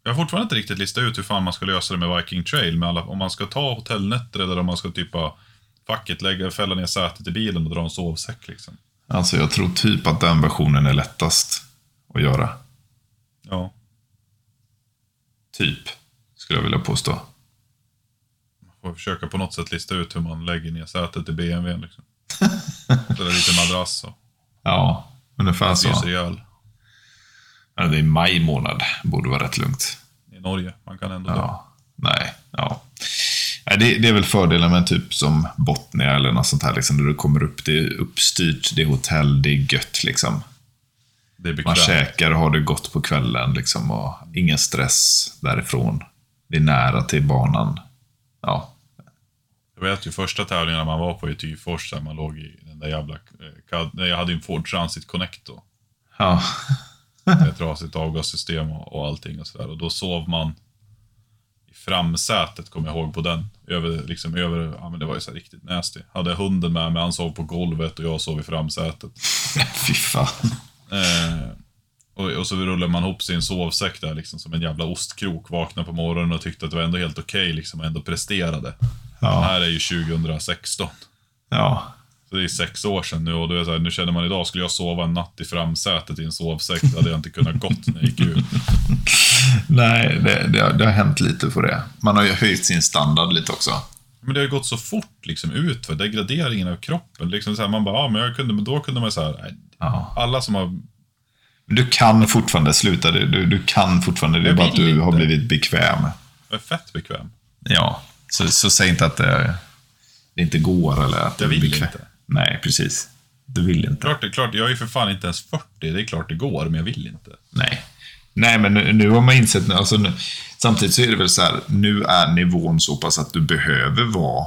Jag har fortfarande inte riktigt listat ut hur fan man ska lösa det med Viking Trail. Med alla, om man ska ta hotellnätter eller om man ska typa facket, lägga, fälla ner sätet i bilen och dra en sovsäck liksom. Alltså jag tror typ att den versionen är lättast att göra. Ja. Typ, skulle jag vilja påstå. Får försöka på något sätt lista ut hur man lägger ner sätet i BMWn liksom. Ställa lite madrass och Ja, ungefär så. ihjäl. Ja, det är maj månad, borde vara rätt lugnt. I Norge. Man kan ändå dö. Ja, nej, ja. Det, det är väl fördelen med typ som Botnia eller något sånt här, liksom, där du kommer upp, det är uppstyrt, det är hotell, det är gött liksom. Det är Man käkar och har det gott på kvällen liksom, och ingen stress därifrån. Det är nära till banan. Ja, Jag vet ju första tävlingarna man var på i Tyfors, där man låg i där jävla... eh, Jag hade ju en Ford Transit Connect då. ja. Med ett trasigt avgassystem och, allting och sådär. Och då sov man i framsätet, kommer jag ihåg, på den. Över, liksom över, ja men det var ju så riktigt nasty. Hade hunden med mig, han sov på golvet och jag sov i framsätet. fy fan. Eh, och, och så rullade man ihop sin sovsäck där liksom som en jävla ostkrok. Vaknade på morgonen och tyckte att det var ändå helt okej liksom och ändå presterade. Det Ja, här är ju 2016. ja. Så det är sex år sedan nu och då är det så här, nu känner man idag, skulle jag sova en natt i framsätet i en sovsäck, då hade jag inte kunnat gått när jag gick ut. Nej, det, det, har- det har hänt lite på det. Man har ju höjt sin standard lite också. Men det har ju gått så fort liksom ut för degraderingen av kroppen. Liksom så här, man bara, ja men jag kunde, då kunde man säga nej, Ja. alla som har, Du kan fortfarande sluta, du, du, du kan fortfarande, det är Jag bara att du har inte. blivit bekväm. är fett bekväm. Ja, så, så säg inte att det, det inte går eller att Jag du är vill bekväm. inte. Nej, precis. Du vill inte. Klart, det klart, jag är ju för fan inte ens 40, det är klart det går, men jag vill inte. Nej. Nej, men nu, nu har man insett, alltså nu, samtidigt så är det väl så här, nu är nivån så pass att du behöver vara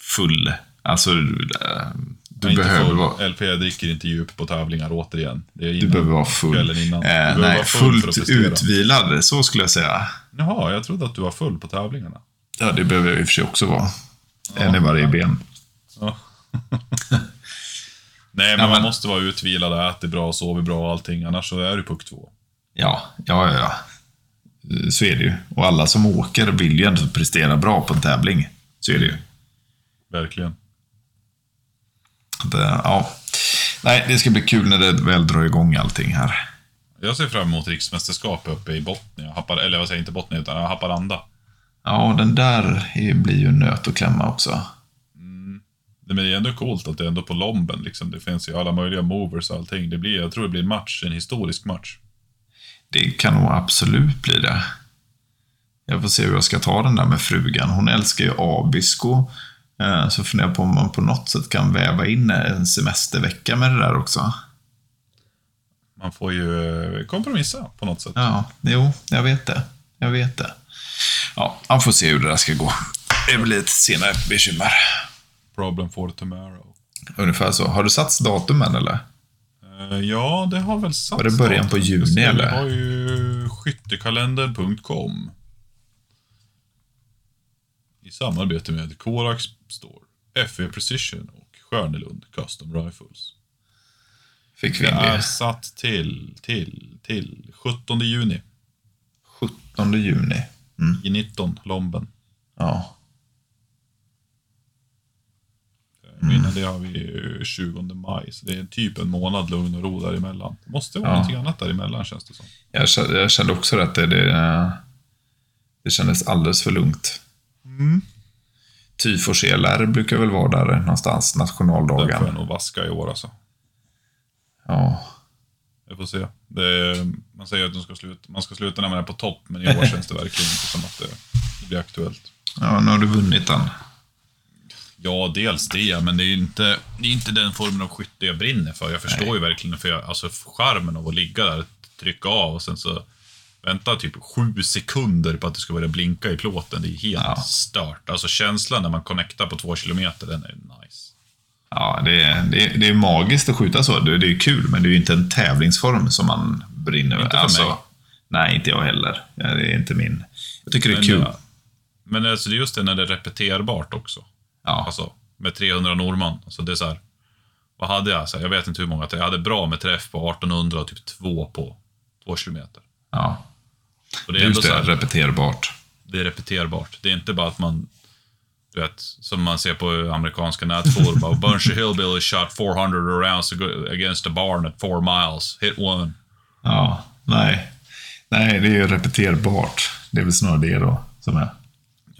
full. Alltså, du, eh, du Jag inte behöver vara... LP dricker inte djup på tävlingar återigen. Det är Du behöver vara full. innan. Du Eh, nej, vara full fullt utvilad, så skulle jag säga. Jaha, jag trodde att du var full på tävlingarna. Ja, det behöver jag i och för sig också vara. En i varje ben. Ja. Nej, men Ja, man men- måste vara utvilad, äter bra, sover bra och allting, annars så är du puck två. Ja, ja, ja. Så är det ju. Och alla som åker vill ju ändå prestera bra på en tävling. Så är det ju. Verkligen. Det, ja. Nej, det ska bli kul när det väl drar igång allting här. Jag ser fram emot riksmästerskap uppe i Botnia, Happar, eller vad säger jag, inte Botnia, utan Haparanda. Ja, den där är, blir ju nöt att klämma också. Det, men det är ändå coolt att det är ändå på Lomben, liksom. Det finns ju alla möjliga movers och allting. Det blir, jag tror det blir en match, en historisk match. Det kan nog absolut bli det. Jag får se hur jag ska ta den där med frugan. Hon älskar ju Abisko. Eh, Så funderar jag på om man på något sätt kan väva in en semestervecka med det där också. Man får ju eh, kompromissa på något sätt. Ja, jo, jag vet det. Jag vet det. Ja, man får se hur det där ska gå. Det blir ett senare bekymmer. Problem for tomorrow. Ungefär så. Har du satt datum än eller? Eh, Ja, det har väl satt Var det början på juni, Vi eller? har ju skyttekalendern.com. I samarbete med Korax Store, FE Precision och Stjärnelund Custom Rifles. Fick vi Det är satt till, till, till 17 juni 17 juni. Mm. i 19, Lomben. Ja. Mm. Innan det har vi ju 20 maj, så det är typ en månad lugn och ro däremellan. Det måste vara Ja. någonting annat däremellan känns det som. Jag kände, jag kände också att det, det, det kändes alldeles för lugnt. Mm. ELR brukar väl vara där någonstans, Den får nationaldagen. jag nog vaska i år alltså. Ja. Jag får se. Är, man säger att ska sluta, man ska sluta när man är på topp, men i år känns det verkligen inte som att det, det blir aktuellt. Ja, nu har du vunnit den. Ja, dels det, men det är inte, det är inte den formen av skytte jag brinner för. Jag förstår ju verkligen för jag, alltså charmen av att ligga där, trycka av och sen så vänta typ sju sekunder på att det ska börja blinka i plåten. Det är helt Ja. stört. Alltså känslan när man connectar på två kilometer, den är nice. Ja, det är, det, är, det är magiskt att skjuta så. Det, är kul, men det är ju inte en tävlingsform som man brinner Inte för mig. Nej, inte jag heller. Det är inte min. Jag tycker det är Men, kul. ja, Men alltså, det är just det när det är repeterbart också. Ja, Alltså, med 300 Norman. Alltså, det är så här, vad hade jag? Så här, jag vet inte hur många. Jag hade bra med träff på 1800 och typ två på två kilometer. ja. Och det är Just så det, här, repeterbart. det är repeterbart. Det är inte bara att man, du vet, som man ser på amerikanska nätforum, a bunch of hillbillies shot 400 rounds ag- against a barn at four miles, hit one. Ja, nej. Nej, det är ju repeterbart. Det är väl snarare det då som är.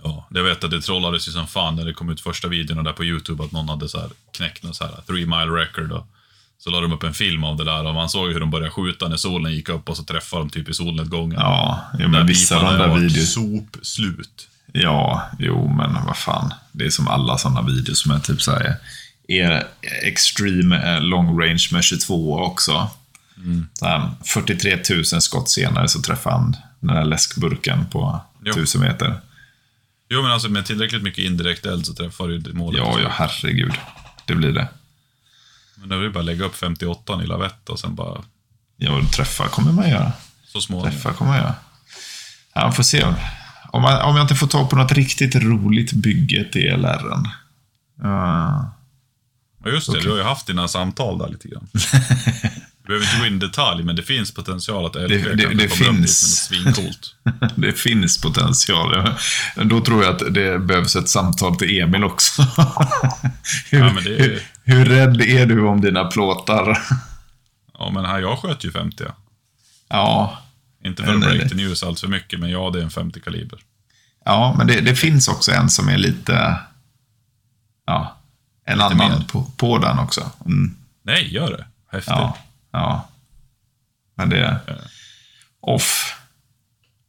Ja, jag vet att det trollades ju som fan när det kom ut första videorna där på YouTube, att någon hade så här knäckt någon så här three mile record. Och så la de upp en film av det där och man såg hur de började skjuta när solen gick upp och så träffade de typ i solnedgången. Ja, jo, Där men vissa av de där videos. Sopslut. Ja, jo, men vad fan. Det är som alla sådana videos som är typ så här. Är extreme eh, long range med 22 också. Så här, 43 000 skott senare så träffar han den där läskburken på Jo. 1000 meter. Jo, men alltså med tillräckligt mycket indirekt eld så träffar du det målet. Ja, ja, herregud. Det blir det. Men det är ju bara att lägga upp 58 i lavett och sen bara Ja, träffa kommer man göra. så småningom. Träffa kommer man göra. Ja, får se. Om, man, om jag inte får tag på något riktigt roligt bygge till LR'n. Ja, Ja, just det. Du har ju haft dina samtal där lite grann. Du behöver inte gå in i detalj, men det finns potential att LP Det- det- det upp finns. dit svincoolt. det finns potential. Ja. Då tror jag att det behövs ett samtal till Emil också. hur, Ja, det är- hur, hur rädd är du om dina plåtar? Ja, men här, jag sköt ju 50. ja. Inte för att break the news allt för mycket, men ja, det är en 50 kaliber. ja men det, det finns också en som är lite... Ja, en annan mer. på, på den också. Mm. Nej, gör det. Häftigt. Ja, ja. Men det är off.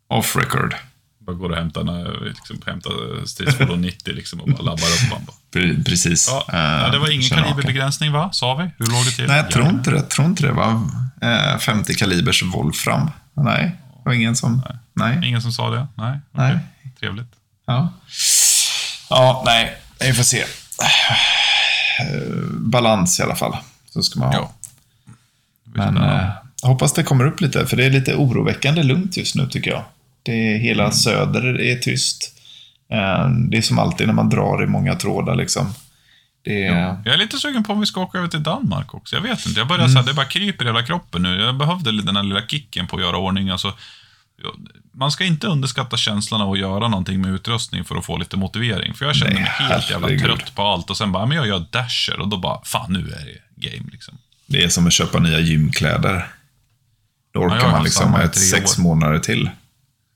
Off record. Bara går och hämtar, liksom, hämtar stridsfordon 90 liksom, och bara labbar upp man bara. Precis. Ja, Eh, ja, det var ingen känner jag. kaliberbegränsning va? Sa vi? Hur låg det till? Nej, jag tror inte det. Tror inte det eh, 50 kalibers Wolfram. Nej, det var ingen som... Nej. Ingen som sa det? Nej? Nej. okej. Trevligt. Ja. ja, nej. Vi får se. Eh, Balans i alla fall. Så ska man ha. Ja. Men eh, jag hoppas det kommer upp lite, för det är lite oroväckande lugnt just nu tycker jag. Det är, hela Mm. söder är tyst. Eh, det är som alltid när man drar i många trådar liksom. Det är, Jag är lite sugen på om vi ska åka över till Danmark också. Jag vet inte. Jag börjar Mm. så här, det bara kryper i hela kroppen nu. Jag behövde den här lilla kicken på att göra ordning. Alltså, man ska inte underskatta känslan av att göra någonting med utrustning för att få lite motivering. För jag känner Nej, mig helt jävla trött på allt och sen bara, men jag gör dasher och då bara, fan nu är det game liksom. Det är som att köpa nya gymkläder. Då Ja, orkar har man liksom ett sex år. månader till.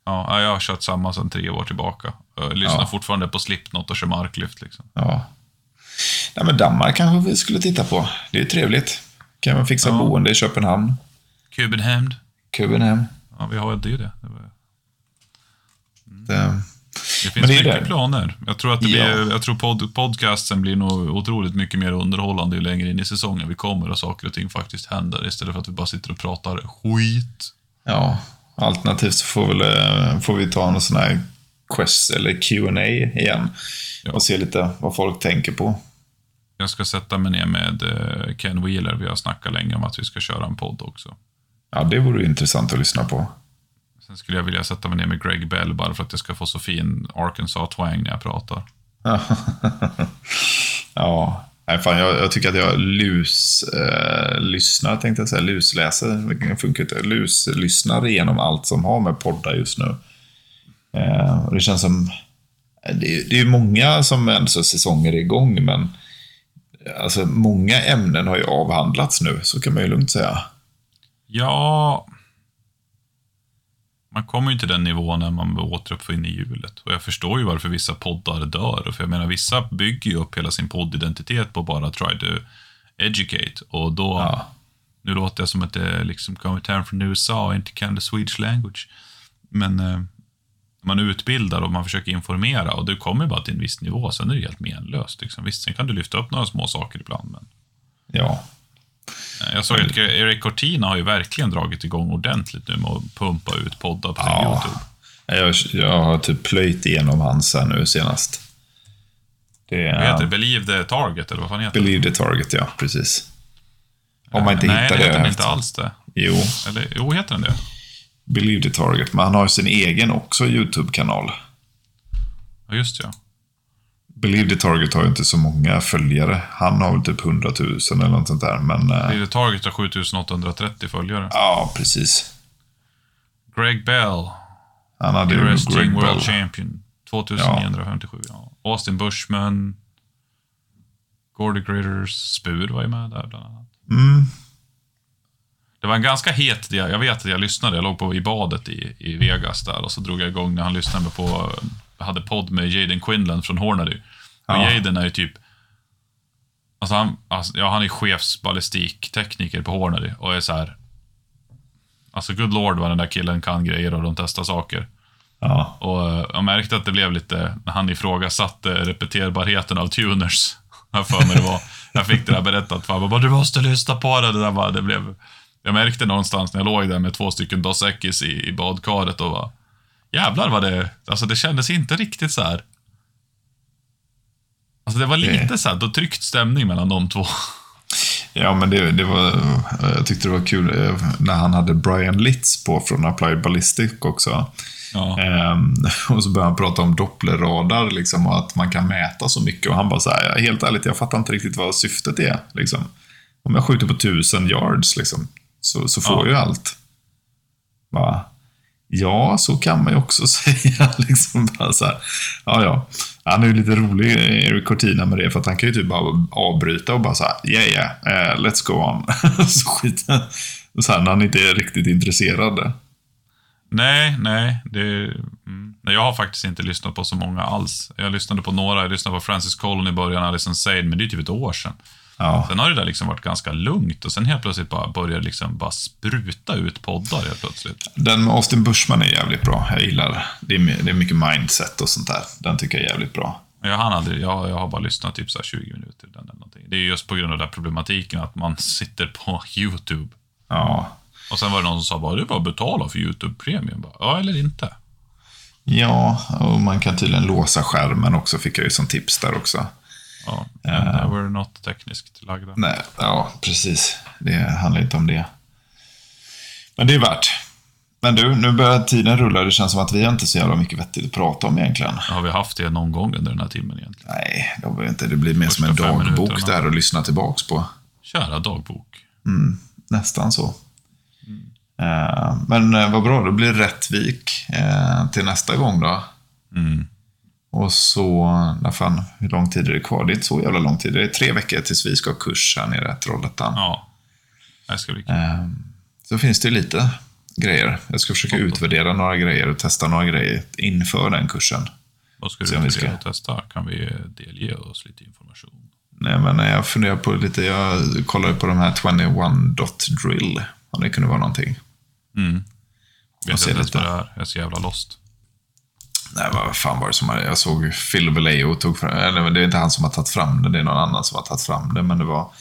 Ja, jag har kört samma sedan tre år tillbaka. Jag lyssnar Ja. fortfarande på Slipknot och kör marklyft liksom. Ja. Nej, men Danmark kanske vi skulle titta på. Det är ju trevligt. Kan man fixa Ja. boende i Köpenhamn, Kubenhemd. Kubenhem. Ja, vi har ju det. det, var... Det, Det finns det mycket det. planer. Jag tror att det Ja. blir, jag tror pod, podcasten blir nog otroligt mycket mer underhållande ju längre in i säsongen vi kommer och saker och ting faktiskt händer istället för att vi bara sitter och pratar skit. ja, alternativt så får, väl, eh, får vi ta någon sån här quest eller Q&A igen. Ja. Och se lite vad folk tänker på. Jag ska sätta mig ner med eh, Ken Wheeler. Vi har snackat länge om att vi ska köra en podd också. Ja, det vore intressant att lyssna på. Sen skulle jag vilja sätta mig ner med Greg Bell bara för att jag ska få så fin Arkansas-twang när jag pratar. ja, nej, fan, jag, jag tycker att jag lus, eh, lyssnar, tänkte jag säga, lusläser, det funkar inte, luslyssnar igenom allt som har med poddar just nu. Eh, och det känns som, det, är- det är ju många som alltså, säsonger är igång, men alltså, många ämnen har ju avhandlats nu, så kan man ju lugnt säga. Ja... Man kommer ju till den nivån när man återuppfinner hjulet. Och jag förstår ju varför vissa poddar dör. För jag menar, vissa bygger ju upp hela sin poddidentitet på bara try to educate. Och då, Ja. Nu låter jag som att det liksom kommit hem från USA och inte kan the Swedish language. Men eh, man utbildar och man försöker informera och du kommer bara till en viss nivå, sen är det helt menlöst. Liksom. Visst, sen kan du lyfta upp några små saker ibland, men Ja. Eh, jag såg att Eric Cortina har ju verkligen dragit igång ordentligt nu med att pumpa ut poddar på Ja. YouTube. Jag, jag har typ plöjt igenom hans här nu senast. Det Vad heter det? är Believe the Target, eller vad fan heter det? Believe the Target, ja. Precis. Om man inte Nej, hittar det det. heter inte alls det. Jo, Eller, jo, heter den det? Believe the Target. Men han har sin egen också YouTube-kanal. Ja, just ja. Believe the Target har ju inte så många följare. Han har väl typ 100 000 eller något sånt där. Men eh, Believe the Target har 7830 följare. ja, precis. Greg Bell, Han hade ju Greg World Bell. Champion. 2957. Ja. Austin Bushman. Gordy Gritters. Spur var ju med där bland annat. Mm. Det var en ganska het. Jag vet att jag lyssnade. Jag låg på i badet i, i Vegas där och så drog jag igång när han lyssnade på... Hade podd med Jaden Quinlan från Hornady. Och Ja. Jaden är ju typ... Alltså han, alltså, ja, han är chefsballistiktekniker på Hornady och är så här... Alltså, good lord vad den där killen kan grejer och de testar saker. Ja. Och eh, jag märkte att det blev lite, när han ifrågasatte repeterbarheten av tuners. Jag för mig det var. Jag fick det där berättat för mig. Du måste lyssna på det. Det där bara, det blev... Jag märkte någonstans när jag låg där med två stycken Dos Equis i, i badkaret och bara... Jävlar vad det... Alltså det kändes inte riktigt så här. Alltså det var lite så här, då tryckt stämning mellan de två. Ja, men det, det var, jag tyckte det var kul eh, när han hade Brian Litz på från Applied Ballistic också. Ja. Ehm, och så började han prata om dopplerradar liksom, och att man kan mäta så mycket. Och han bara så här, helt ärligt, jag fattar inte riktigt vad syftet är. Liksom. Om jag skjuter på tusen yards liksom, så, så får Ja. jag ju allt. Bara, ja, så kan man ju också säga. liksom, bara så här. Ja, ja. Han är ju lite rolig, Eric Cortina, med det, för att han kan ju typ bara avbryta och bara så här, yeah, yeah, eh, let's go on. så skiter så här, när han inte är riktigt intresserad. Nej, nej. Det, mm. nej. Jag har faktiskt inte lyssnat på så många alls. Jag lyssnade på några. Jag lyssnade på Francis Colon i början, Alison Sade, men det är typ ett år sedan. Ja. Sen har det där liksom varit ganska lugnt och sen helt plötsligt bara börjar det liksom bara spruta ut poddar helt plötsligt. Den med Austin Bushman är jävligt bra. Jag gillar det. Är, det är mycket mindset och sånt där. Den tycker jag är jävligt bra. Jag, hann aldrig, jag, jag har bara lyssnat typ så här 20 minuter den någonting. Det är just på grund av den problematiken att man sitter på YouTube. Ja. Och sen var det någon som sa bara, är bara betala för YouTube Premium. Ja, eller inte. Ja, och man kan tydligen låsa skärmen också, fick jag ju som tips där också. Ja, men uh, we're not tekniskt lagda. Nej, ja, precis. Det handlar inte om det. Men det är värt. Men du, nu börjar tiden rulla. Det känns som att vi har inte så jävla mycket vettigt att prata om egentligen. Har vi haft det någon gång under den här timmen egentligen? Nej, det, var inte. det blir mer som en Första dagbok här att lyssna tillbaks på. Kära dagbok. Nästan så. Eh, men eh, vad bra, då blir det Rättvik eh, till nästa gång då. Mm. Och så, när fan, hur lång tid är det kvar? Det är inte så jävla lång tid. Det är tre veckor tills vi ska ha kurs här nere i Trollhättan. Ja. Det ska bli kul. Eh, Så finns det lite grejer. Jag ska försöka utvärdera några grejer och testa några grejer inför den kursen. Vad ska du vilja ska- testa? Kan vi delge oss lite information? Nej, men jag funderar på lite, jag kollar på de här 21 dot drill. Om det kunde vara någonting. Mm. Vet ser inte ens vad det är. Jag är så jävla lost. Nej, vad fan var det som hade, jag såg Phil Vallejo tog fram, eller det är inte han som har tagit fram det, det är någon annan som har tagit fram det, men det var,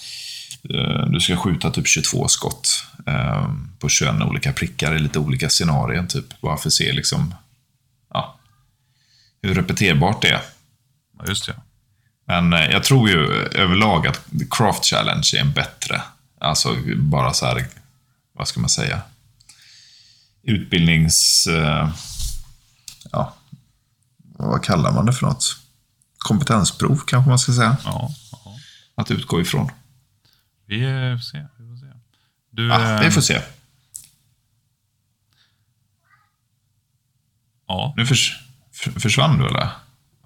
eh, du ska skjuta typ 22 skott eh, på 21 olika prickar i lite olika scenarier, typ, bara för att se liksom, ja, hur repeterbart det är. Ja, just det. Men eh, jag tror ju överlag att Craft Challenge är en bättre, alltså bara så här, vad ska man säga, utbildnings... Eh, ja, vad kallar man det för något? Kompetensprov kanske man ska säga, Ja, ja. att utgå ifrån. Vi eh, får se. Vi får se. Du, Ja, vi får se. ja. Nu förs för- försvann du eller?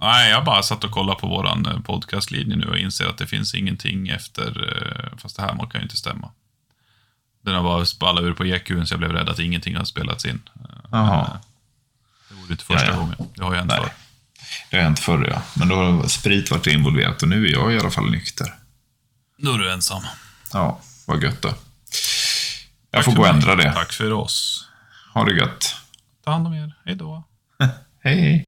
Nej, jag bara satt och kollade på våran eh, podcastlinje nu och inser att det finns ingenting efter, eh, fast det här kan ju inte stämma. Den har bara spallat ur på EQn så jag blev rädd att ingenting har spelats in. Jaha. Vore inte första Ja, ja. gången. Det har ju hänt förr. Det har hänt förr ja. Men då har sprit varit involverat och nu är jag i alla fall nykter. Då är du ensam. Ja, vad gött då. Jag får Tack gå och ändra det. Tack för oss. Ha det gött. Ta hand om er. Hej då. Hej.